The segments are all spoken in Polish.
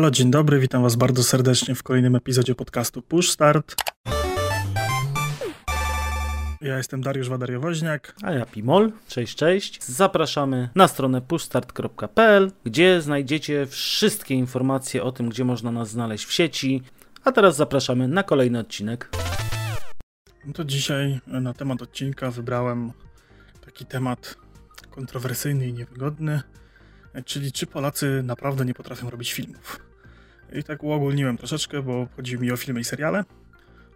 halo, dzień dobry, witam Was bardzo serdecznie w kolejnym epizodzie podcastu Push Start. Ja jestem Dariusz Wadariowoźniak. A ja Pimol. Cześć, cześć. Zapraszamy na stronę pushstart.pl, gdzie znajdziecie wszystkie informacje o tym, gdzie można nas znaleźć w sieci. A teraz zapraszamy na kolejny odcinek. No to dzisiaj na temat odcinka wybrałem taki temat kontrowersyjny i niewygodny, czyli czy Polacy naprawdę nie potrafią robić filmów. I tak uogólniłem troszeczkę, bo chodzi mi o filmy i seriale,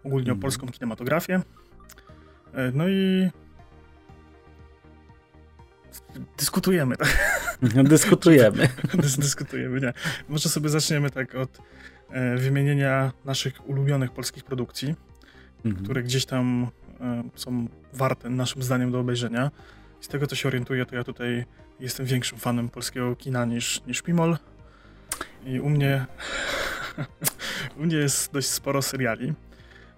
ogólnie o polską kinematografię. E, no i dyskutujemy. Tak? Dyskutujemy. Dys dyskutujemy, nie. Może sobie zaczniemy tak od e, wymienienia naszych ulubionych polskich produkcji, mhm. które gdzieś tam e, są warte naszym zdaniem do obejrzenia. Z tego co się orientuję, to ja tutaj jestem większym fanem polskiego kina niż, niż Pimol. I u mnie, u mnie jest dość sporo seriali.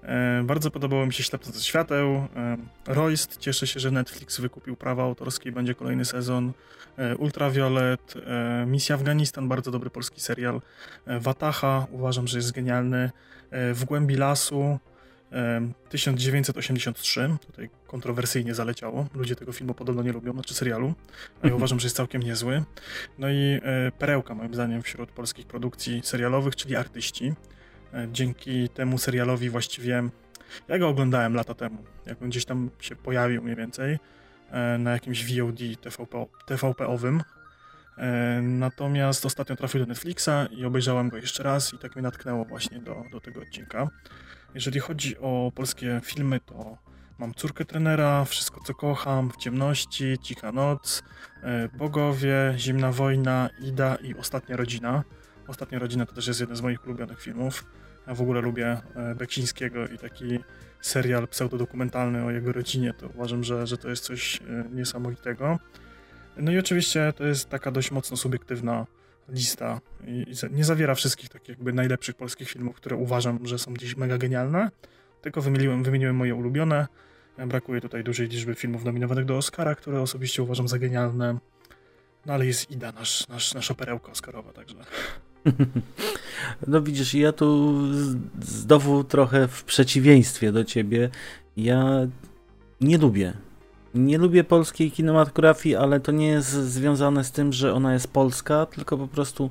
E, bardzo podobało mi się Ślepnące świateł. E, Royst, cieszę się, że Netflix wykupił prawa autorskie i będzie kolejny sezon. E, Ultraviolet, e, Misja Afganistan, bardzo dobry polski serial. E, Wataha, uważam, że jest genialny. E, w głębi lasu, 1983, tutaj kontrowersyjnie zaleciało. Ludzie tego filmu podobno nie lubią, znaczy serialu, a ja mhm. uważam, że jest całkiem niezły. No i perełka, moim zdaniem, wśród polskich produkcji serialowych, czyli Artyści. E, dzięki temu serialowi właściwie ja go oglądałem lata temu, jak on gdzieś tam się pojawił mniej więcej e, na jakimś VOD TVP, TVP-owym. E, natomiast ostatnio trafił do Netflixa i obejrzałem go jeszcze raz i tak mnie natknęło właśnie do, do tego odcinka. Jeżeli chodzi o polskie filmy, to mam Córkę Trenera, Wszystko co kocham, W ciemności, Cicha noc, Bogowie, Zimna wojna, Ida i Ostatnia rodzina. Ostatnia rodzina to też jest jeden z moich ulubionych filmów. Ja w ogóle lubię e, Beksińskiego i taki serial pseudodokumentalny o jego rodzinie, to uważam, że, że to jest coś e, niesamowitego. No i oczywiście to jest taka dość mocno subiektywna lista i, nie zawiera wszystkich takich jakby najlepszych polskich filmów, które uważam, że są gdzieś mega genialne, tylko wymieniłem, wymieniłem moje ulubione. Brakuje tutaj dużej liczby filmów nominowanych do Oscara, które osobiście uważam za genialne. No ale jest Ida, nasz, nasz, nasza perełka Oscarowa, także No widzisz, ja tu znowu trochę w przeciwieństwie do ciebie. Ja nie lubię. Nie lubię polskiej kinematografii, ale to nie jest związane z tym, że ona jest polska, tylko po prostu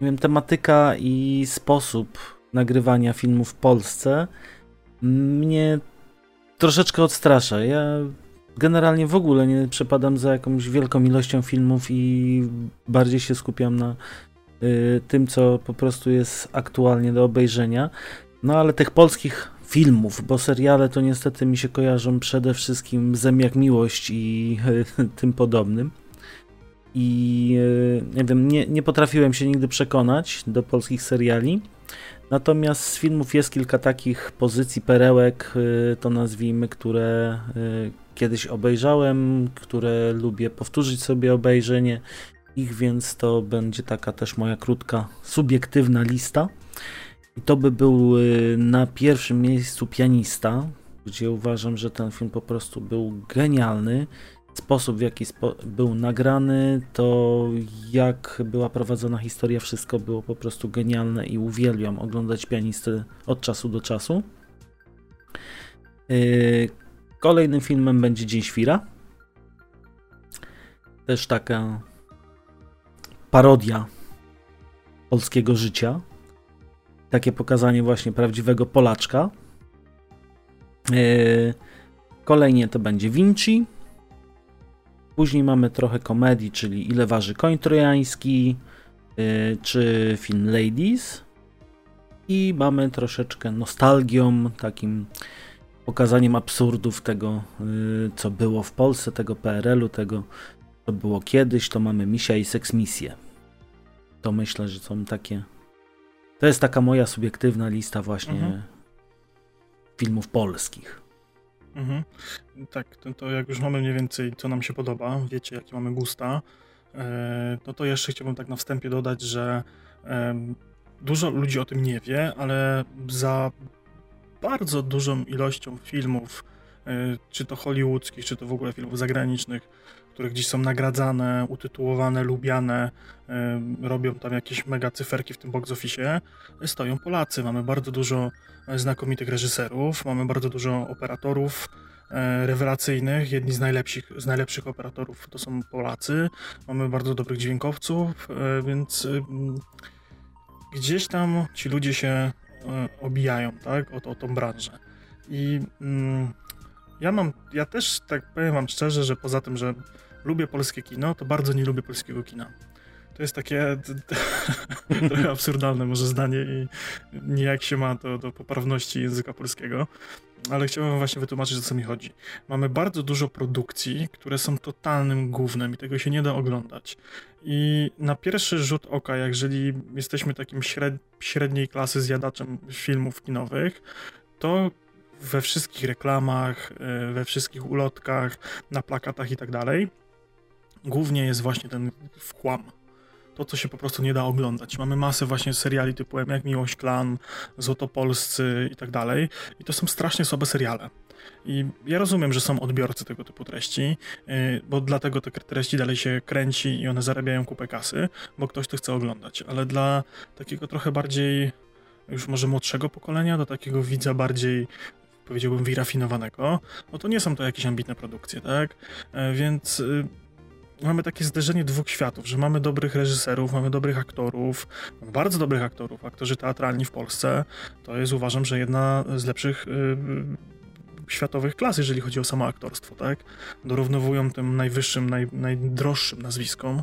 nie wiem, tematyka i sposób nagrywania filmów w Polsce mnie troszeczkę odstrasza. Ja generalnie w ogóle nie przepadam za jakąś wielką ilością filmów i bardziej się skupiam na Y, tym, co po prostu jest aktualnie do obejrzenia. No ale tych polskich filmów, bo seriale to niestety mi się kojarzą przede wszystkim Zem jak miłość i tym podobnym. I y, nie wiem, nie, nie potrafiłem się nigdy przekonać do polskich seriali. Natomiast z filmów jest kilka takich pozycji, perełek, y, to nazwijmy, które kiedyś obejrzałem, które lubię powtórzyć sobie obejrzenie ich, więc to będzie taka też moja krótka, subiektywna lista. I to by był y, na pierwszym miejscu pianista, gdzie uważam, że ten film po prostu był genialny. Sposób, w jaki spo był nagrany, to jak była prowadzona historia, wszystko było po prostu genialne i uwielbiam oglądać pianistę od czasu do czasu. Yy, kolejnym filmem będzie Dzień Świra. Też taka parodia polskiego życia. Takie pokazanie właśnie prawdziwego Polaczka. E, kolejnie to będzie Vinci. Później mamy trochę komedii, czyli Ile waży koń trojański, e, czy film Ladies. I mamy troszeczkę nostalgią, takim pokazaniem absurdów tego, e, co było w Polsce, tego PRL-u, tego, co było kiedyś. To mamy Misia i Seksmisję to myślę, że są takie. To jest taka moja subiektywna lista właśnie mhm. filmów polskich. Mhm. Tak, to, to, jak już mamy mniej więcej, co nam się podoba, wiecie, jakie mamy gusta, e, no to jeszcze chciałbym tak na wstępie dodać, że dużo ludzi o tym nie wie, ale za bardzo dużą ilością filmów, e, czy to hollywoodzkich, czy to w ogóle filmów zagranicznych, które gdzieś są nagradzane, utytułowane, lubiane, robią tam jakieś mega cyferki w tym box office, stoją Polacy. Mamy bardzo dużo znakomitych reżyserów, mamy bardzo dużo operatorów, E, rewelacyjnych. Jedni z najlepszych, z najlepszych operatorów to są Polacy. Mamy bardzo dobrych dźwiękowców, e, więc gdzieś tam ci ludzie się e, obijają, tak, o, o tą branżę. I mm, ja mam, ja też tak powiem wam szczerze, że poza tym, że lubię polskie kino, to bardzo nie lubię polskiego kina. To jest takie trochę absurdalne może zdanie i nijak się ma to do poprawności języka polskiego, ale chciałbym właśnie wytłumaczyć, o co mi chodzi. Mamy bardzo dużo produkcji, które są totalnym głównym i tego się nie da oglądać. I na pierwszy rzut oka, jeżeli jesteśmy takim śred średniej klasy zjadaczem filmów kinowych, to we wszystkich reklamach, e, we wszystkich ulotkach, na plakatach i tak dalej, głównie jest właśnie ten wchłam to, co się po prostu nie da oglądać. Mamy masę właśnie seriali typu jak Miłość Klan, Złotopolscy i tak dalej i to są strasznie słabe seriale. I ja rozumiem, że są odbiorcy tego typu treści, y, bo dlatego te treści dalej się kręci i one zarabiają kupę kasy, bo ktoś to chce oglądać, ale dla takiego trochę bardziej już może młodszego pokolenia, do takiego widza bardziej powiedziałbym wyrafinowanego, no to nie są to jakieś ambitne produkcje, tak? E, więc y, mamy takie zderzenie dwóch światów, że mamy dobrych reżyserów, mamy dobrych aktorów, bardzo dobrych aktorów. Aktorzy teatralni w Polsce to jest uważam, że jedna z lepszych yy, światowych klas, jeżeli chodzi o samo aktorstwo, tak? Dorównowują tym najwyższym, naj, najdroższym nazwiskom.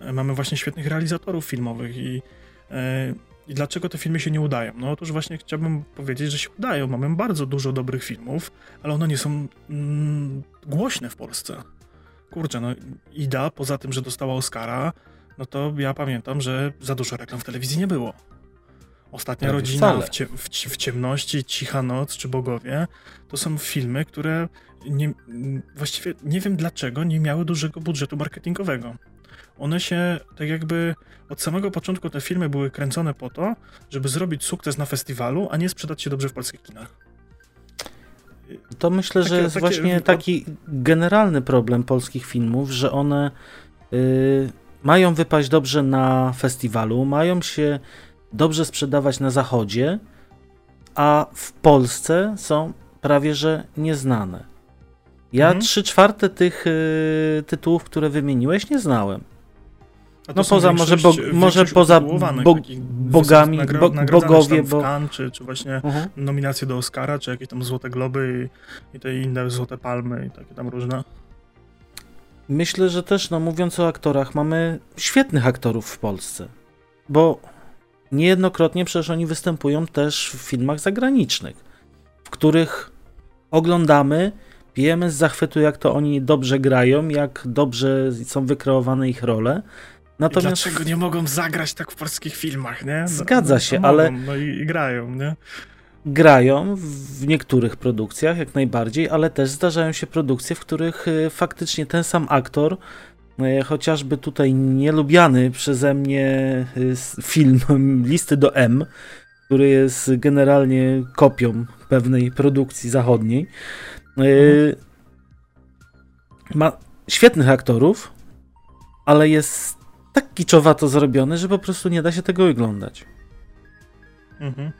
Yy, mamy właśnie świetnych realizatorów filmowych i yy, i dlaczego te filmy się nie udają? No otóż właśnie chciałbym powiedzieć, że się udają. Mamy bardzo dużo dobrych filmów, ale one nie są mm, głośne w Polsce kurczę, no Ida, poza tym, że dostała Oscara, no to ja pamiętam, że za dużo reklam w telewizji nie było. Ostatnia Prawie rodzina w, cie, w, w, ciemności, Cicha Noc czy Bogowie to są filmy, które nie, właściwie nie wiem dlaczego nie miały dużego budżetu marketingowego. One się tak jakby od samego początku te filmy były kręcone po to, żeby zrobić sukces na festiwalu, a nie sprzedać się dobrze w polskich kinach. To myślę, takie, że jest takie... właśnie taki generalny problem polskich filmów, że one y, mają wypaść dobrze na festiwalu, mają się dobrze sprzedawać na zachodzie, a w Polsce są prawie że nieznane. Ja mhm. trzy czwarte tych y, tytułów, które wymieniłeś, nie znałem. No poza może, bo, może poza bo, bogami, bo, bogowie, bo... Cannes, czy, czy właśnie uh -huh. nominacje do Oscara, czy jakieś tam Złote Globy i, i te inne Złote Palmy i takie tam różne. Myślę, że też, no mówiąc o aktorach, mamy świetnych aktorów w Polsce, bo niejednokrotnie przecież oni występują też w filmach zagranicznych, w których oglądamy, pijemy z zachwytu, jak to oni dobrze grają, jak dobrze są wykreowane ich role, Natomiast... I dlaczego nie mogą zagrać tak w polskich filmach, nie? No, Zgadza się, no, ale... no i, i grają, nie? Grają w niektórych produkcjach jak najbardziej, ale też zdarzają się produkcje, w których y, faktycznie ten sam aktor, y, chociażby tutaj nielubiany przeze mnie y, film Listy do M, który jest generalnie kopią pewnej produkcji zachodniej, mhm. ma świetnych aktorów, ale jest tak kiczowato zrobione, że po prostu nie da się tego oglądać. Mhm.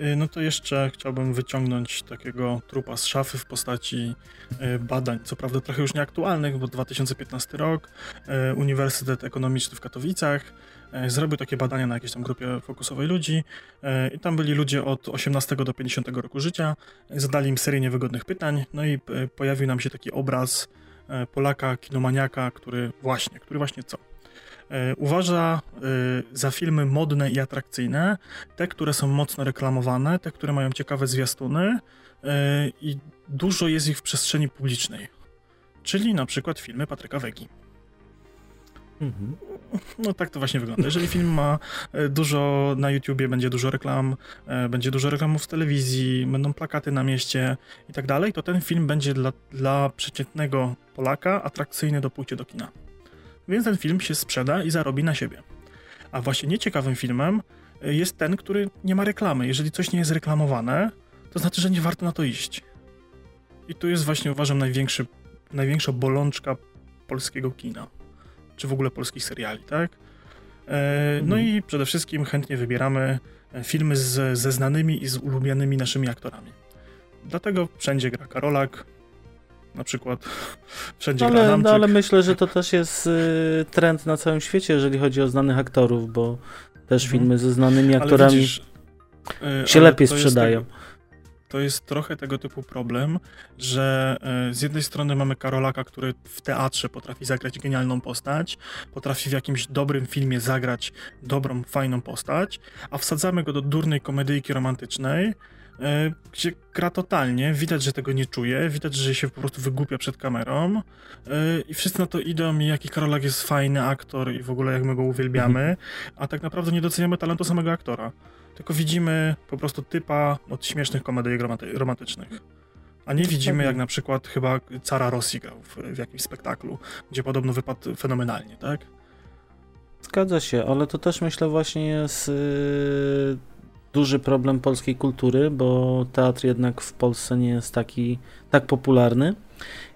Y, no to jeszcze chciałbym wyciągnąć takiego trupa z szafy w postaci y, badań, co prawda trochę już nieaktualnych, bo 2015 rok, y, Uniwersytet Ekonomiczny w Katowicach zrobił takie badania na jakiejś tam grupie fokusowej ludzi i tam byli ludzie od 18 do 50 roku życia, zadali im serię niewygodnych pytań, no i pojawił nam się taki obraz Polaka, kinomaniaka, który właśnie, który właśnie co? E, uważa e, za filmy modne i atrakcyjne, te, które są mocno reklamowane, te, które mają ciekawe zwiastuny e, i dużo jest ich w przestrzeni publicznej. Czyli na przykład filmy Patryka Wegi. Mhm. No tak to właśnie wygląda. Jeżeli film ma dużo na YouTubie, będzie dużo reklam, będzie dużo reklamów w telewizji, będą plakaty na mieście i tak dalej, to ten film będzie dla, dla przeciętnego Polaka atrakcyjny do pójścia do kina więc ten film się sprzeda i zarobi na siebie. A właśnie nieciekawym filmem y, jest ten, który nie ma reklamy. Jeżeli coś nie jest reklamowane, to znaczy, że nie warto na to iść. I tu jest właśnie, uważam, największy, największa bolączka polskiego kina, czy w ogóle polskich seriali, tak? E, no mhm. i przede wszystkim chętnie wybieramy e, filmy z, ze znanymi i z ulubionymi naszymi aktorami. Dlatego wszędzie gra Karolak, na przykład wszędzie ale, gra. No ale myślę, że to też jest y, trend na całym świecie, jeżeli chodzi o znanych aktorów, bo też mhm. filmy ze znanymi aktorami widzisz, y, się lepiej sprzedają. To jest trochę tego typu problem, że y, z jednej strony mamy Karolaka, który w teatrze potrafi zagrać genialną postać, potrafi w jakimś dobrym filmie zagrać dobrą, fajną postać, a wsadzamy go do durnej komedyjki romantycznej, gdzie gra totalnie, widać, że tego nie czuje, widać, że się po prostu wygłupia przed kamerą e, i wszyscy na to idą i jaki Karolak jest fajny aktor i w ogóle jak my go uwielbiamy, a tak naprawdę nie doceniamy talentu samego aktora. Tylko widzimy po prostu typa od śmiesznych komedii romantycznych. A nie widzimy, jak na przykład chyba Cara Rossi grał w, w jakimś spektaklu, gdzie podobno wypadł fenomenalnie, tak? Zgadza się, ale to też myślę właśnie jest yy, duży problem polskiej kultury, bo teatr jednak w Polsce nie jest taki tak popularny.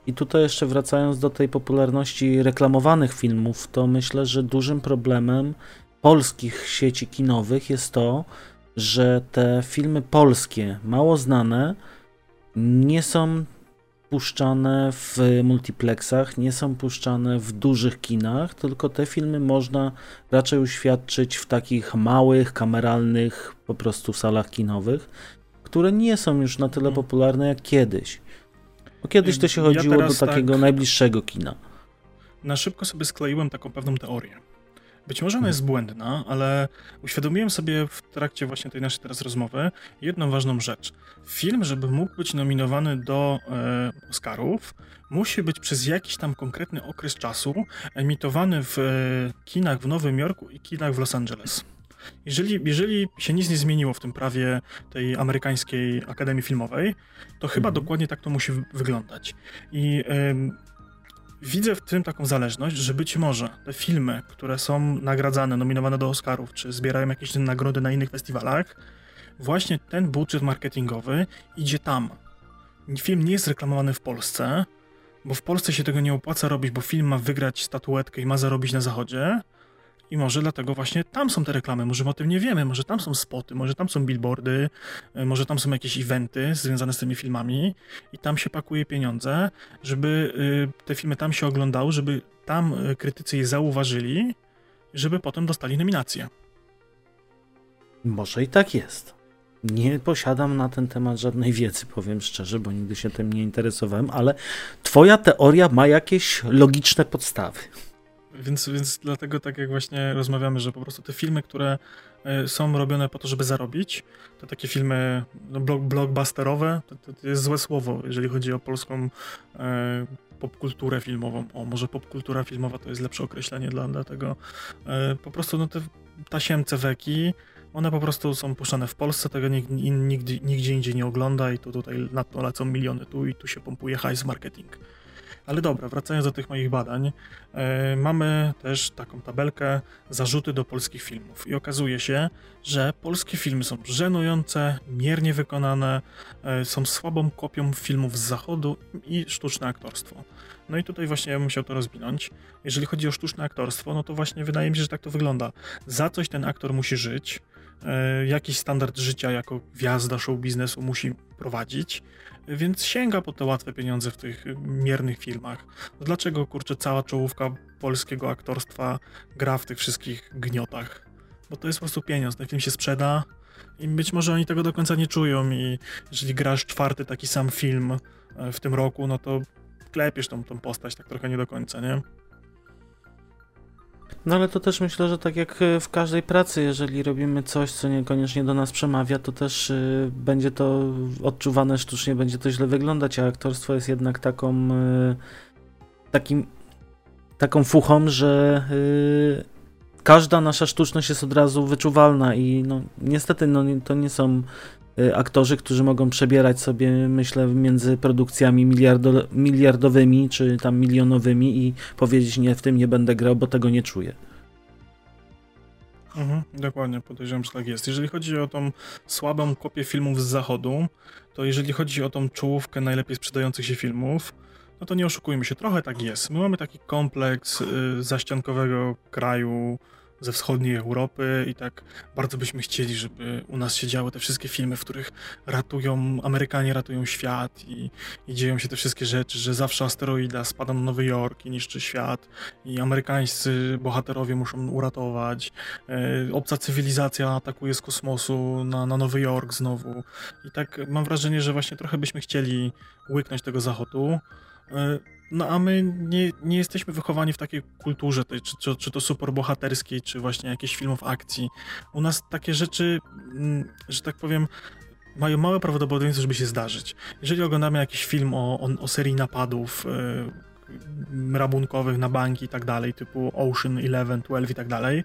I tutaj jeszcze wracając do tej popularności reklamowanych filmów, to myślę, że dużym problemem polskich sieci kinowych jest to, że te filmy polskie, mało znane, nie są puszczane w multiplexach, nie są puszczane w dużych kinach, tylko te filmy można raczej uświadczyć w takich małych, kameralnych po prostu salach kinowych, które nie są już na tyle mhm. popularne jak kiedyś. Bo kiedyś to się chodziło ja do takiego tak najbliższego kina. Na szybko sobie skleiłem taką pewną teorię. Być może ona jest błędna, ale uświadomiłem sobie w trakcie właśnie tej naszej teraz rozmowy jedną ważną rzecz. Film, żeby mógł być nominowany do e, Oscarów, musi być przez jakiś tam konkretny okres czasu emitowany w e, kinach w Nowym Jorku i kinach w Los Angeles. Jeżeli, jeżeli się nic nie zmieniło w tym prawie tej amerykańskiej Akademii Filmowej, to chyba mhm. dokładnie tak to musi wyglądać. I widzę w tym taką zależność, że być może te filmy, które są nagradzane, nominowane do Oscarów, czy zbierają jakieś nagrody na innych festiwalach, właśnie ten budżet marketingowy idzie tam. Film nie jest reklamowany w Polsce, bo w Polsce się tego nie opłaca robić, bo film ma wygrać statuetkę i ma zarobić na zachodzie, i może dlatego właśnie tam są te reklamy, może o tym nie wiemy, może tam są spoty, może tam są billboardy, e, może tam są jakieś eventy związane z tymi filmami i tam się pakuje pieniądze, żeby e, te filmy tam się oglądały, żeby tam e, krytycy je zauważyli, żeby potem dostali nominację. Może i tak jest. Nie posiadam na ten temat żadnej wiedzy, powiem szczerze, bo nigdy się tym nie interesowałem, ale twoja teoria ma jakieś logiczne podstawy. Więc, więc dlatego tak jak właśnie rozmawiamy, że po prostu te filmy, które e, są robione po to, żeby zarobić, to takie filmy no, blockbusterowe, to, to jest złe słowo, jeżeli chodzi o polską e, popkulturę filmową. O, może popkultura filmowa to jest lepsze określenie dla, dla tego. E, po prostu no, te tasiemce weki, one po prostu są puszczane w Polsce, tego nigdy, nigdzie indziej nie ogląda i to tutaj na to lecą miliony tu i tu się pompuje high marketing. Ale dobra, wracając do tych moich badań, e, mamy też taką tabelkę zarzuty do polskich filmów i okazuje się, że polskie filmy są żenujące, miernie wykonane, e, są słabą kopią filmów z zachodu i sztuczne aktorstwo. No i tutaj właśnie ja bym musiał to rozwinąć. Jeżeli chodzi o sztuczne aktorstwo, no to właśnie wydaje mi się, że tak to wygląda. Za coś ten aktor musi żyć, jakiś standard życia jako gwiazda show biznesu musi prowadzić, więc sięga po te łatwe pieniądze w tych miernych filmach. Dlaczego, kurczę, cała czołówka polskiego aktorstwa gra w tych wszystkich gniotach? Bo to jest po prostu pieniądz, ten film się sprzeda i być może oni tego do końca nie czują i jeżeli grasz czwarty taki sam film e, w tym roku, no to klepiesz tą, tą postać tak trochę nie do końca, nie? No ale to też myślę, że tak jak e, w każdej pracy, jeżeli robimy coś, co niekoniecznie do nas przemawia, to też y, będzie to odczuwane sztucznie, będzie to źle wyglądać, a aktorstwo jest jednak taką y, takim taką fuchą, że każda nasza sztuczność jest od razu wyczuwalna i no, niestety no, to nie są aktorzy, którzy mogą przebierać sobie, myślę, między produkcjami miliardo, miliardowymi czy tam milionowymi i powiedzieć, nie, w tym nie będę grał, bo tego nie czuję. Mhm, dokładnie, podejrzewam, że tak jest. Jeżeli chodzi o tą słabą kopię filmów z zachodu, to jeżeli chodzi o tą czołówkę najlepiej sprzedających się filmów, no to nie oszukujmy się, trochę tak jest. My mamy taki kompleks y, zaściankowego kraju, ze wschodniej Europy i tak bardzo byśmy chcieli, żeby u nas się działy te wszystkie filmy, w których ratują, Amerykanie ratują świat i, i dzieją się te wszystkie rzeczy, że zawsze asteroida spada na Nowy Jork i niszczy świat i amerykańscy bohaterowie muszą uratować, e, obca cywilizacja atakuje z kosmosu na, na Nowy Jork znowu. I tak mam wrażenie, że właśnie trochę byśmy chcieli łyknąć tego zachodu, e, no a my nie, nie jesteśmy wychowani w takiej kulturze, tej, czy, czy, czy to superbohaterskiej, czy właśnie jakichś filmów akcji. U nas takie rzeczy, mm, że tak powiem, mają małe prawdopodobieństwo, żeby się zdarzyć. Jeżeli oglądamy jakiś film o, o, o serii napadów, yy, rabunkowych na banki i tak dalej, typu Ocean 11, 12 i tak dalej,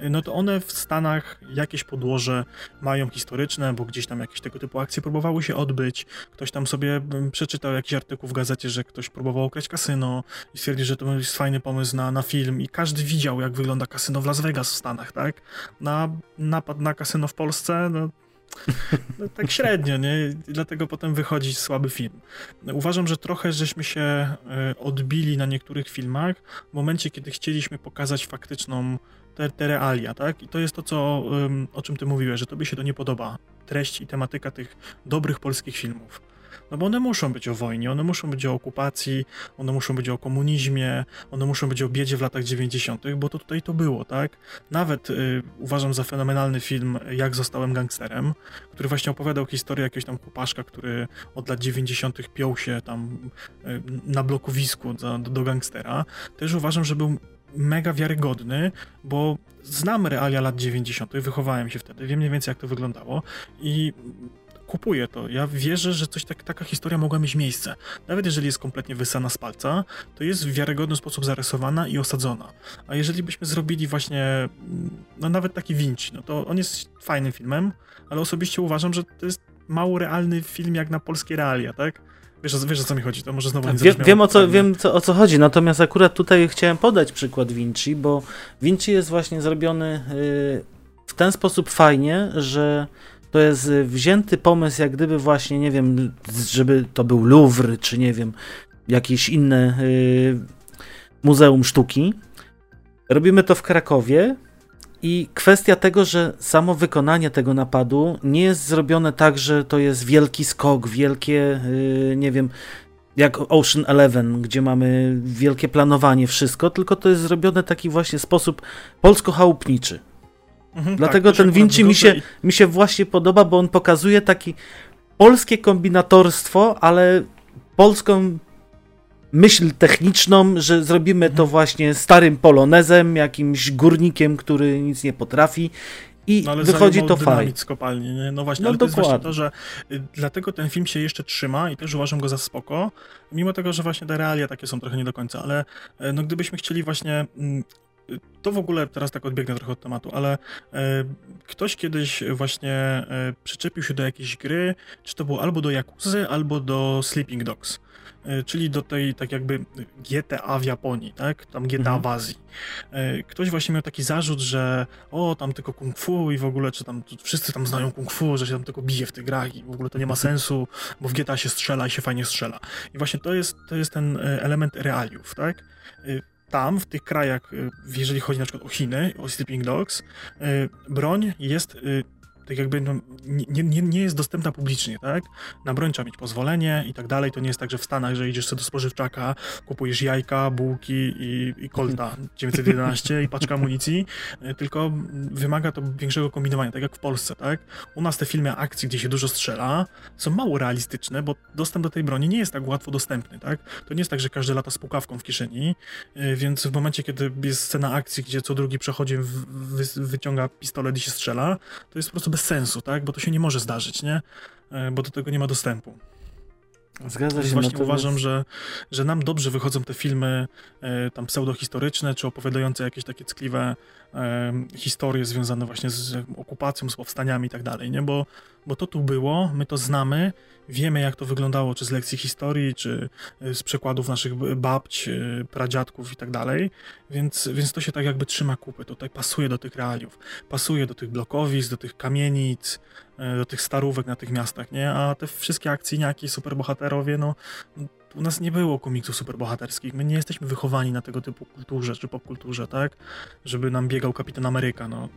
no to one w Stanach jakieś podłoże mają historyczne, bo gdzieś tam jakieś tego typu akcje próbowały się odbyć. Ktoś tam sobie przeczytał jakiś artykuł w gazecie, że ktoś próbował okraść kasyno i stwierdził, że to jest fajny pomysł na, na film i każdy widział, jak wygląda kasyno w Las Vegas w Stanach, tak? Na napad na kasyno w Polsce, no no, tak średnio, nie? Dlatego potem wychodzi słaby film. Uważam, że trochę żeśmy się e, odbili na niektórych filmach w momencie, kiedy chcieliśmy pokazać faktyczną te, te realia, tak? I to jest to, co, o czym ty mówiłeś, że tobie się to nie podoba. Treść i tematyka tych dobrych polskich filmów. No bo one muszą być o wojnie, one muszą być o okupacji, one muszą być o komunizmie, one muszą być o biedzie w latach 90., bo to tutaj to było, tak? Nawet y, uważam za fenomenalny film Jak zostałem gangsterem, który właśnie opowiadał historię jakiegoś tam chłopaszka, który od lat 90. piął się tam y, na blokowisku do, do gangstera. Też uważam, że był mega wiarygodny, bo znam realia lat 90., wychowałem się wtedy, wiem mniej więcej jak to wyglądało i kupuję to. Ja wierzę, że coś tak, taka historia mogła mieć miejsce. Nawet jeżeli jest kompletnie wysana z palca, to jest w wiarygodny sposób zarysowana i osadzona. A jeżeli byśmy zrobili właśnie, mm, no nawet taki Vinci, no to on jest fajnym filmem, ale osobiście uważam, że to jest mało realny film jak na polskie realia, tak? Wiesz, wiesz o co mi chodzi, to może znowu nie Wiem, wiem, o co, wiem co, o co chodzi, natomiast akurat tutaj chciałem podać przykład Vinci, bo Vinci jest właśnie zrobiony y, w ten sposób fajnie, że to jest y, wzięty pomysł, jak gdyby właśnie, nie wiem, żeby to był Louvre, czy nie wiem, jakieś inne y, muzeum sztuki. Robimy to w Krakowie i kwestia tego, że samo wykonanie tego napadu nie jest zrobione tak, że to jest wielki skok, wielkie, y, nie wiem, jak Ocean Eleven, gdzie mamy wielkie planowanie, wszystko, tylko to jest zrobione taki właśnie sposób polsko-chałupniczy. Mhm, Dlatego tak, ten Vinci mi się, mi się właśnie podoba, bo on pokazuje taki polskie kombinatorstwo, ale polską myśl techniczną, że zrobimy to mhm. właśnie starym polonezem, jakimś górnikiem, który nic nie potrafi i no, wychodzi to fajnie. z kopalni, nie? No właśnie, no ale to jest właśnie to, że y, dlatego ten film się jeszcze trzyma i też uważam go za spoko, mimo tego, że właśnie te realia takie są trochę nie do końca, ale y, no gdybyśmy chcieli właśnie mm, to w ogóle teraz tak odbiegnę trochę od tematu, ale e, ktoś kiedyś właśnie e, przyczepił się do jakiejś gry, czy to było albo do Yakuzy, albo do Sleeping Dogs. E, czyli do tej tak jakby GTA w Japonii, tak? Tam GTA mhm. w Azji. E, ktoś właśnie miał taki zarzut, że o, tam tylko kung fu i w ogóle, czy tam wszyscy tam znają kung fu, że się tam tylko bije w tych grach i w ogóle to nie ma sensu, bo w GTA się strzela i się fajnie strzela. I właśnie to jest, to jest ten element realiów, tak? Tam, w tych krajach, y, jeżeli chodzi na przykład o Chiny, o Sleeping Dogs, y, broń jest y, tak jakby no, nie, nie, nie jest dostępna publicznie, tak? Na broń trzeba mieć pozwolenie i tak dalej. To nie jest tak, że w Stanach, że idziesz sobie do spożywczaka, kupujesz jajka, bułki i, i kolta 911 i paczka amunicji, e, tylko wymaga to większego kombinowania, tak jak w Polsce, tak? U nas te filmy akcji, gdzie się dużo strzela, są mało realistyczne, bo dostęp do tej broni nie jest tak łatwo dostępny, tak? To nie jest tak, że każdy lata z pukawką w kieszeni, e, więc w momencie, kiedy jest scena akcji, gdzie co drugi przechodzi, wyciąga pistolet i się strzela, to jest po prostu bez sensu, tak? Bo to się nie może zdarzyć, nie? E, bo do tego nie ma dostępu. Zgadza się. Właśnie uważam, że, że nam dobrze wychodzą te filmy e, tam pseudohistoryczne, czy opowiadające jakieś takie ckliwe e, historie związane właśnie z okupacją, z powstaniami i tak dalej, nie? Bo, bo to tu było, my to znamy, wiemy jak to wyglądało, czy z lekcji historii, czy e, z przekładów naszych babć, pradziadków i tak dalej, więc, więc to się tak jakby trzyma kupy, tutaj pasuje do tych realiów, pasuje do tych blokowisk, do tych kamienic, do tych starówek na tych miastach, nie? A te wszystkie akcyjniaki, superbohaterowie, no u nas nie było komiksów superbohaterskich. My nie jesteśmy wychowani na tego typu kulturze czy popkulturze, tak? Żeby nam biegał Kapitan Ameryka, no.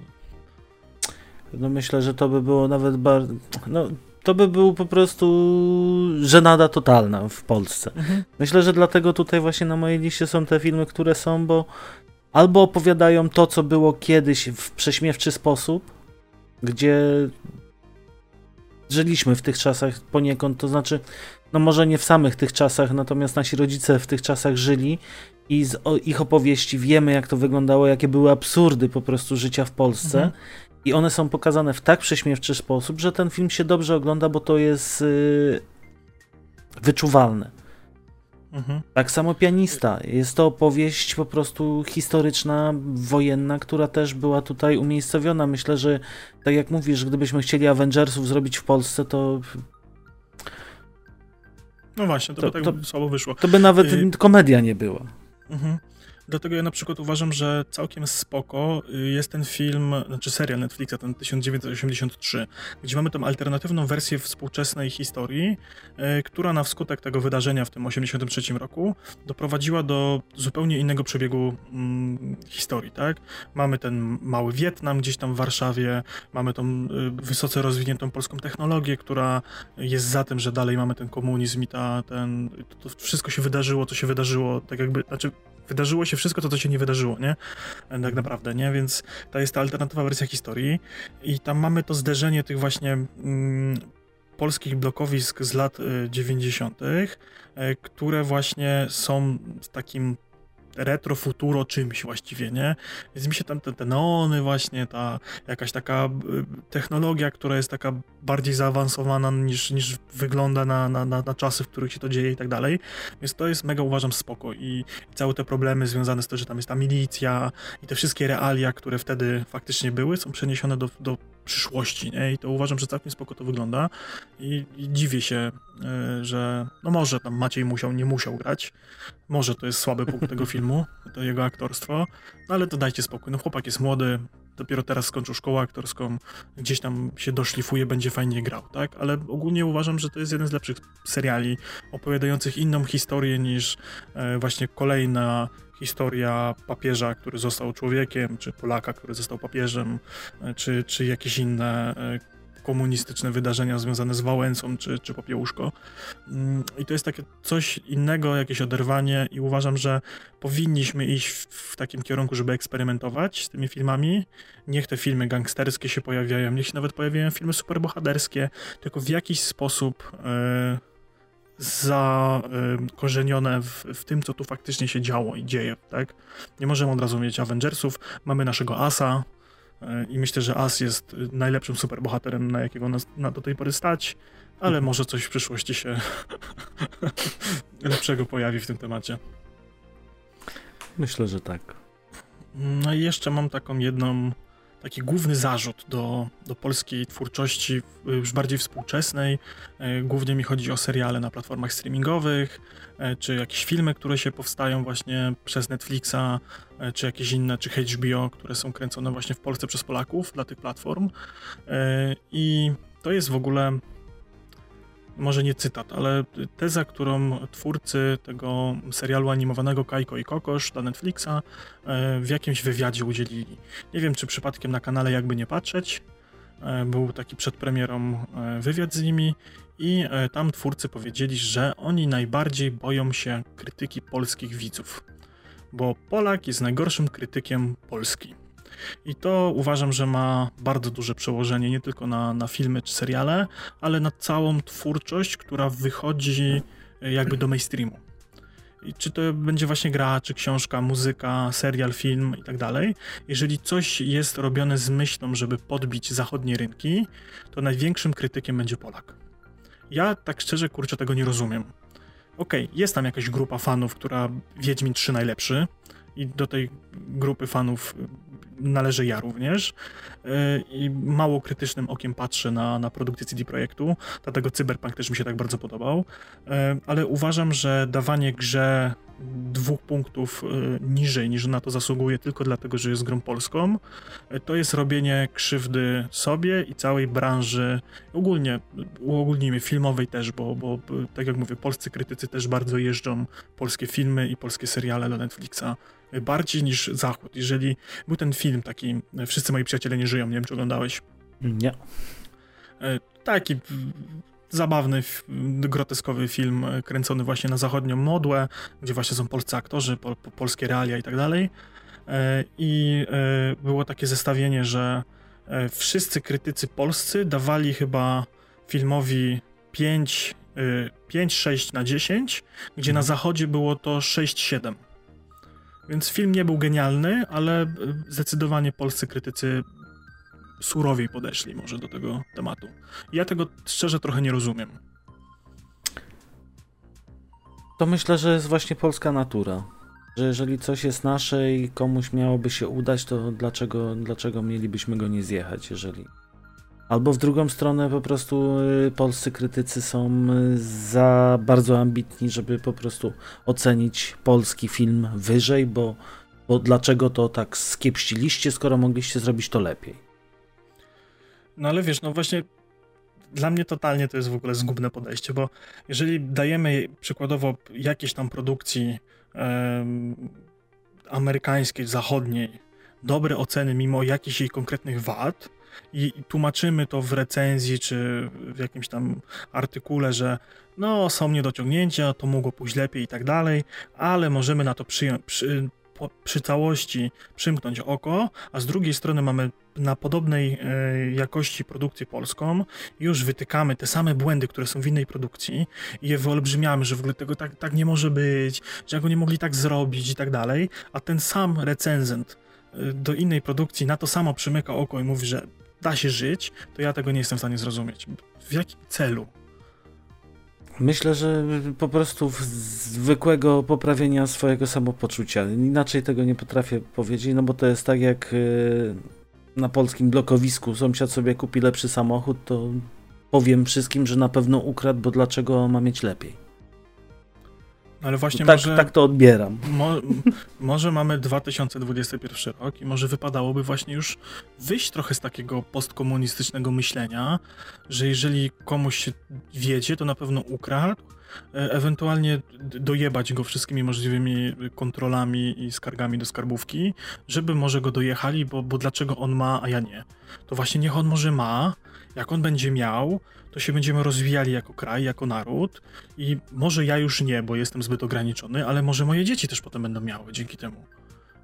No myślę, że to by było nawet bardzo. No, to by był po prostu żenada totalna w Polsce. Mhm. Myślę, że dlatego tutaj właśnie na mojej liście są te filmy, które są, bo albo opowiadają to, co było kiedyś w prześmiewczy sposób, gdzie żyliśmy w tych czasach poniekąd, to znaczy, no może nie w samych tych czasach, natomiast nasi rodzice w tych czasach żyli i z ich opowieści wiemy, jak to wyglądało, jakie były absurdy po prostu życia w Polsce. Mhm. I one są pokazane w tak prześmiewczy sposób, że ten film się dobrze ogląda, bo to jest yy, wyczuwalne. Mhm. Tak samo pianista. Jest to opowieść po prostu historyczna, wojenna, która też była tutaj umiejscowiona. Myślę, że tak jak mówisz, gdybyśmy chcieli Avengersów zrobić w Polsce, to. No właśnie, to, to by tak to, słabo wyszło. To by nawet y komedia nie była. Mhm. Dlatego ja na przykład uważam, że całkiem spoko y, jest ten film, znaczy serial Netflixa, ten 1983, gdzie mamy tą alternatywną wersję współczesnej historii, y, która na wskutek tego wydarzenia w tym 83 roku doprowadziła do zupełnie innego przebiegu mm, historii, tak? Mamy ten mały Wietnam gdzieś tam w Warszawie, mamy tą y, wysoce rozwiniętą polską technologię, która jest za tym, że dalej mamy ten komunizm i ta, ten, to wszystko się wydarzyło, co się wydarzyło, tak jakby, znaczy wydarzyło się wszystko to, co się nie wydarzyło, nie? Tak naprawdę, nie? Więc to jest ta alternatywna wersja historii i tam mamy to zderzenie tych właśnie mm, polskich blokowisk z lat 90., y, y, które właśnie są takim retro futuro czymś właściwie, nie? Więc mi się tam te, te neony właśnie, ta jakaś taka y, technologia, która jest taka bardziej zaawansowana niż, niż wygląda na, na, na, na czasy, w których się to dzieje i tak dalej. Więc to jest mega uważam spoko i, i całe te problemy związane z tym, że tam jest ta milicja i te wszystkie realia, które wtedy faktycznie były, są przeniesione do, do przyszłości, nie? I to uważam, że całkiem spoko to wygląda. I, i dziwię się, y, że no może tam Maciej musiał, nie musiał grać, może to jest słaby punkt tego filmu, to jego aktorstwo, no ale to dajcie spokój, no chłopak jest młody, dopiero teraz skończył szkołę aktorską, gdzieś tam się doszlifuje, będzie fajnie grał, tak? Ale ogólnie uważam, że to jest jeden z lepszych seriali opowiadających inną historię niż e, właśnie kolejna historia papieża, który został człowiekiem, czy Polaka, który został papieżem, e, czy, czy jakieś inne e, komunistyczne wydarzenia związane z Wałęsą czy, czy Popiełuszko. Mm, I to jest takie coś innego, jakieś oderwanie i uważam, że powinniśmy iść w, takim kierunku, żeby eksperymentować z tymi filmami. Niech te filmy gangsterskie się pojawiają, niech się nawet pojawiają filmy superbohaterskie, tylko w jakiś sposób... Yy, zakorzenione w, w tym, co tu faktycznie się działo i dzieje, tak? Nie możemy od razu mieć Avengersów, mamy naszego Asa i myślę, że As jest najlepszym superbohaterem, na jakiego nas na do tej pory stać, ale może coś w przyszłości się lepszego pojawi w tym temacie. Myślę, że tak. No i jeszcze mam taką jedną taki główny zarzut do, do polskiej twórczości już bardziej współczesnej. E, głównie mi chodzi o seriale na platformach streamingowych, e, czy jakieś filmy, które się powstają właśnie przez Netflixa, e, czy jakieś inne, czy HBO, które są kręcone właśnie w Polsce przez Polaków dla tych platform. I to jest w ogóle może nie cytat, ale teza, którą twórcy tego serialu animowanego Kajko i Kokosz dla Netflixa e, w jakimś wywiadzie udzielili. Nie wiem, czy przypadkiem na kanale Jakby Nie Patrzeć e, był taki przed premierą e, wywiad z nimi i tam twórcy powiedzieli, że oni najbardziej boją się krytyki polskich widzów, bo Polak jest najgorszym krytykiem Polski. I to uważam, że ma bardzo duże przełożenie nie tylko na, na filmy czy seriale, ale na całą twórczość, która wychodzi e, jakby do mainstreamu. I czy to będzie właśnie gra, czy książka, muzyka, serial, film i tak dalej. Jeżeli coś jest robione z myślą, żeby podbić zachodnie rynki, to największym krytykiem będzie Polak. Ja tak szczerze, kurczę, tego nie rozumiem. Okej, okay, jest tam jakaś grupa fanów, która Wiedźmin 3 najlepszy i do tej grupy fanów należę ja również. I mało krytycznym okiem patrzę na, na produkcję CD Projektu, dlatego Cyberpunk też mi się tak bardzo podobał, ale uważam, że dawanie grze dwóch punktów niżej niż na to zasługuje tylko dlatego, że jest grą polską, to jest robienie krzywdy sobie i całej branży, ogólnie, uogólnijmy, filmowej też, bo, bo tak jak mówię, polscy krytycy też bardzo jeżdżą polskie filmy i polskie seriale do Netflixa bardziej niż Zachód. Jeżeli był ten film taki Wszyscy moi przyjaciele nie żyją, nie wiem czy oglądałeś. Nie. E, taki zabawny, groteskowy film e, kręcony właśnie na zachodnią modłę, gdzie właśnie są polscy aktorzy, pol, polskie realia i tak dalej. E, I było takie zestawienie, że wszyscy krytycy polscy dawali chyba filmowi 5, 5 6 na 10, gdzie na mhm. zachodzie było to 6-7. Więc film nie był genialny, ale e, zdecydowanie polscy krytycy surowiej podeszli może do tego tematu. Ja tego szczerze trochę nie rozumiem. To myślę, że jest właśnie polska natura. Że jeżeli coś jest nasze i komuś miałoby się udać, to dlaczego, dlaczego mielibyśmy go nie zjechać, jeżeli Albo w drugą stronę po prostu y, polscy krytycy są y, za bardzo ambitni, żeby po prostu ocenić polski film wyżej, bo, bo dlaczego to tak skiepściliście, skoro mogliście zrobić to lepiej? No ale wiesz, no właśnie dla mnie totalnie to jest w ogóle zgubne podejście, bo jeżeli dajemy przykładowo jakieś tam produkcji amerykańskiej, zachodniej dobre oceny mimo jakichś jej konkretnych wad, i tłumaczymy to w recenzji czy w jakimś tam artykule, że no są niedociągnięcia, to mogło pójść lepiej i tak dalej, ale możemy na to przy, po, przy całości przymknąć oko, a z drugiej strony mamy na podobnej e, jakości produkcję polską już wytykamy te same błędy, które są w innej produkcji i je wyolbrzymiamy, że w ogóle tego tak, tak nie może być, że go nie mogli tak zrobić i tak dalej, a ten sam recenzent e, do innej produkcji na to samo przymyka oko i mówi, że da się żyć, to ja tego nie jestem w stanie zrozumieć. W jakim celu? Myślę, że po prostu zwykłego poprawienia swojego samopoczucia. Inaczej tego nie potrafię powiedzieć, no bo to jest tak jak y, na polskim blokowisku sąsiad sobie kupi lepszy samochód, to powiem wszystkim, że na pewno ukradł, bo dlaczego ma mieć lepiej. Ale właśnie tak, może, tak to odbieram. Mo, może mamy 2021 rok i może wypadałoby właśnie już wyjść trochę z takiego postkomunistycznego myślenia, że jeżeli komuś się wiedzie, to na pewno ukradł, ewentualnie dojebać go wszystkimi możliwymi kontrolami i skargami do skarbówki, żeby może go dojechali, bo, bo dlaczego on ma, a ja nie. To właśnie niech on może ma, jak on będzie miał, to się będziemy rozwijali jako kraj, jako naród i może ja już nie, bo jestem zbyt ograniczony, ale może moje dzieci też potem będą miały dzięki temu.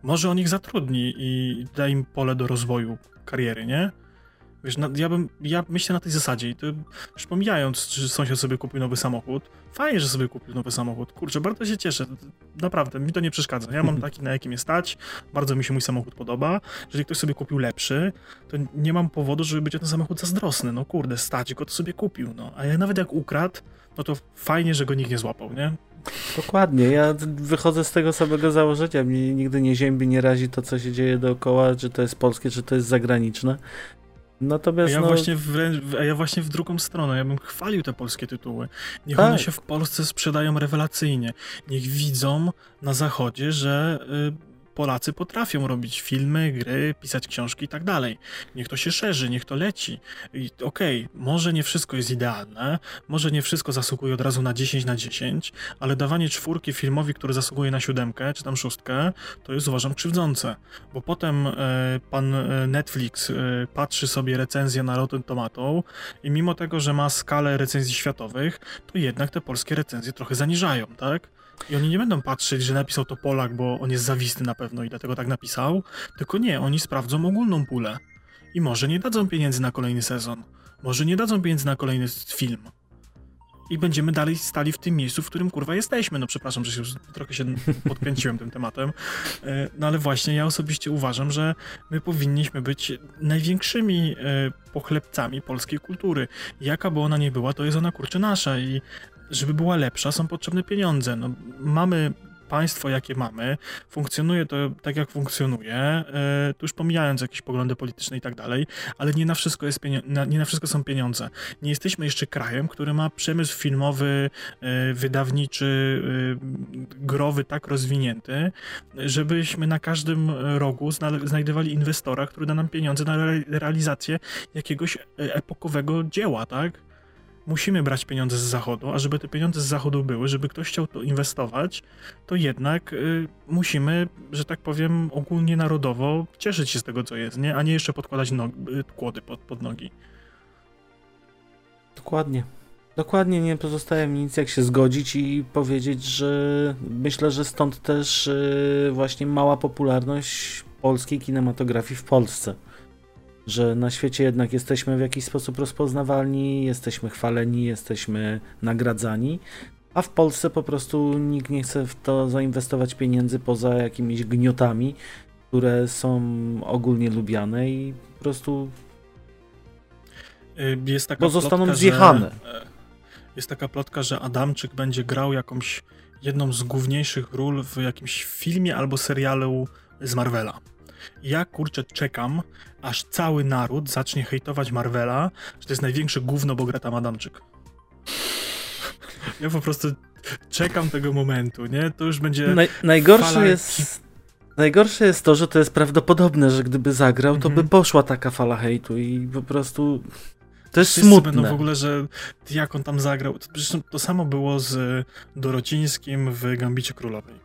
Może on ich zatrudni i da im pole do rozwoju kariery, nie? Wiesz, na, ja bym, ja myślę na tej zasadzie i to już pomijając, że sąsiad sobie kupił nowy samochód, fajnie, że sobie kupił nowy samochód, kurczę, bardzo się cieszę, naprawdę, mi to nie przeszkadza, ja mam taki, na jakim jest stać, bardzo mi się mój samochód podoba, jeżeli ktoś sobie kupił lepszy, to nie mam powodu, żeby być o ten samochód zazdrosny, no kurde, stać go, to sobie kupił, no, a ja nawet jak ukradł, no to fajnie, że go nikt nie złapał, nie? Dokładnie, ja wychodzę z tego samego założenia, mnie nigdy nie ziębi, nie razi to, co się dzieje dookoła, czy to jest polskie, czy to jest zagraniczne. Natomiast a ja, no... właśnie w, a ja właśnie w drugą stronę, ja bym chwalił te polskie tytuły. Niech tak. one się w Polsce sprzedają rewelacyjnie. Niech widzą na zachodzie, że... Y Polacy potrafią robić filmy, gry, pisać książki i tak dalej. Niech to się szerzy, niech to leci. I okej, okay, może nie wszystko jest idealne, może nie wszystko zasługuje od razu na 10 na 10, ale dawanie czwórki filmowi, który zasługuje na siódemkę czy tam szóstkę, to jest uważam krzywdzące. Bo potem e, pan e, Netflix e, patrzy sobie recenzję na Rotten Tomato i mimo tego, że ma skalę recenzji światowych, to jednak te polskie recenzje trochę zaniżają, tak? I oni nie będą patrzeć, że napisał to Polak, bo on jest zawistny na pewno i dlatego tak napisał, tylko nie, oni sprawdzą ogólną pulę. I może nie dadzą pieniędzy na kolejny sezon, może nie dadzą pieniędzy na kolejny film. I będziemy dalej stali w tym miejscu, w którym kurwa jesteśmy. No przepraszam, że się już trochę się podkręciłem tym tematem. E, no ale właśnie ja osobiście uważam, że my powinniśmy być największymi e, pochlebcami polskiej kultury. Jaka by ona nie była, to jest ona kurczę nasza i żeby była lepsza, są potrzebne pieniądze. No, mamy państwo, jakie mamy, funkcjonuje to tak, jak funkcjonuje, e, tu już pomijając jakieś poglądy polityczne i tak dalej, ale nie na wszystko, jest nie na wszystko są pieniądze. Nie jesteśmy jeszcze krajem, który ma przemysł filmowy, e, wydawniczy, e, growy tak rozwinięty, żebyśmy na każdym rogu znajdowali inwestora, który da nam pieniądze na realizację jakiegoś epokowego dzieła, tak? Musimy brać pieniądze z zachodu, a żeby te pieniądze z zachodu były, żeby ktoś chciał to inwestować, to jednak y, musimy, że tak powiem, ogólnie narodowo cieszyć się z tego, co jest, nie? a nie jeszcze podkładać no kłody pod, pod nogi. Dokładnie. Dokładnie nie pozostaje mi nic jak się zgodzić i powiedzieć, że myślę, że stąd też y, właśnie mała popularność polskiej kinematografii w Polsce że na świecie jednak jesteśmy w jakiś sposób rozpoznawalni, jesteśmy chwaleni, jesteśmy nagradzani, a w Polsce po prostu nikt nie chce w to zainwestować pieniędzy poza jakimiś gniotami, które są ogólnie lubiane i po prostu y, jest taka bo zostaną plotka, zjechane. Że, e, jest taka plotka, że Adamczyk będzie grał jakąś jedną z główniejszych ról w jakimś filmie albo serialu z Marvela. Ja kurczę czekam, aż cały naród zacznie hejtować Marvela, że to jest największe gówno, bo gra tam Adamczyk. Ja po prostu czekam tego momentu, nie? To już będzie. Naj, najgorsze jest. Najgorsze jest to, że to jest prawdopodobne, że gdyby zagrał, to by mhm. poszła taka fala hejtu i po prostu. To jest Wszyscy smutne. będą w ogóle, że jak on tam zagrał. Zresztą to samo było z Dorocińskim w Gambicie Królowej.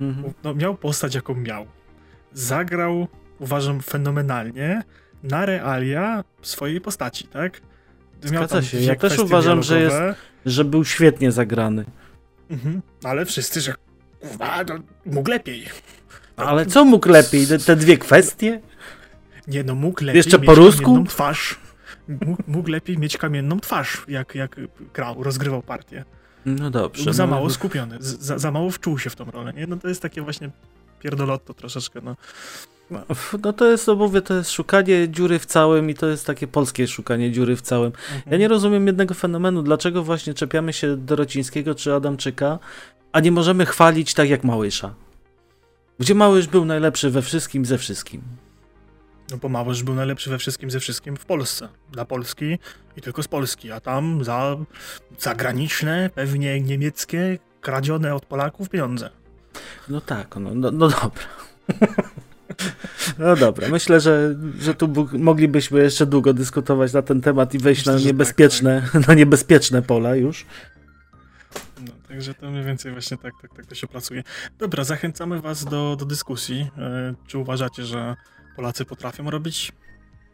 Mhm. No, miał postać, jaką miał zagrał, uważam, fenomenalnie na realia swojej postaci, tak? Zgadza się. Ja też uważam, że, jest, że był świetnie zagrany. Mhm. Ale wszyscy, że kurwa, no, mógł lepiej. Ale co mógł lepiej? Te, dwie kwestie? Nie no, mógł lepiej Jeszcze po rusku? twarz. Mógł, mógł, lepiej mieć kamienną twarz, jak, jak grał, rozgrywał partię. No dobrze. Był za no. mało skupiony, za, za mało wczuł się w tą rolę, nie? No to jest takie właśnie pierdolotto troszeczkę, no. No. To jest, no mówię, to jest szukanie dziury w całym i to jest takie polskie szukanie dziury w całym. Mhm. Ja nie rozumiem jednego fenomenu, dlaczego właśnie czepiamy się Dorocińskiego czy Adamczyka, a nie możemy chwalić tak jak Małysza. Gdzie Małysz był najlepszy we wszystkim, ze wszystkim? No bo Małysz był najlepszy we wszystkim, ze wszystkim w Polsce. Dla Polski i tylko z Polski, a tam za zagraniczne, pewnie niemieckie, kradzione od Polaków pieniądze. No tak, no, no, no dobra. No dobra, myślę, że, że tu moglibyśmy jeszcze długo dyskutować na ten temat i wejść myślę, na niebezpieczne, tak, tak. na niebezpieczne pola już. No, także to mniej więcej właśnie tak, tak, tak to się pracuje. Dobra, zachęcamy Was do, do dyskusji. E, czy uważacie, że Polacy potrafią robić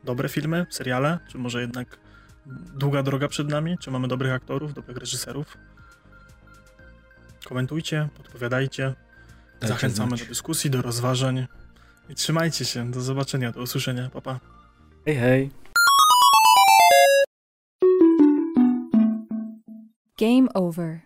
dobre filmy, seriale? Czy może jednak długa droga przed nami? Czy mamy dobrych aktorów, dobrych reżyserów? Komentujcie, podpowiadajcie. Zachęcamy do dyskusji, do rozważań. I trzymajcie się. Do zobaczenia, do usłyszenia. Pa, pa. Hej, hej. Game over.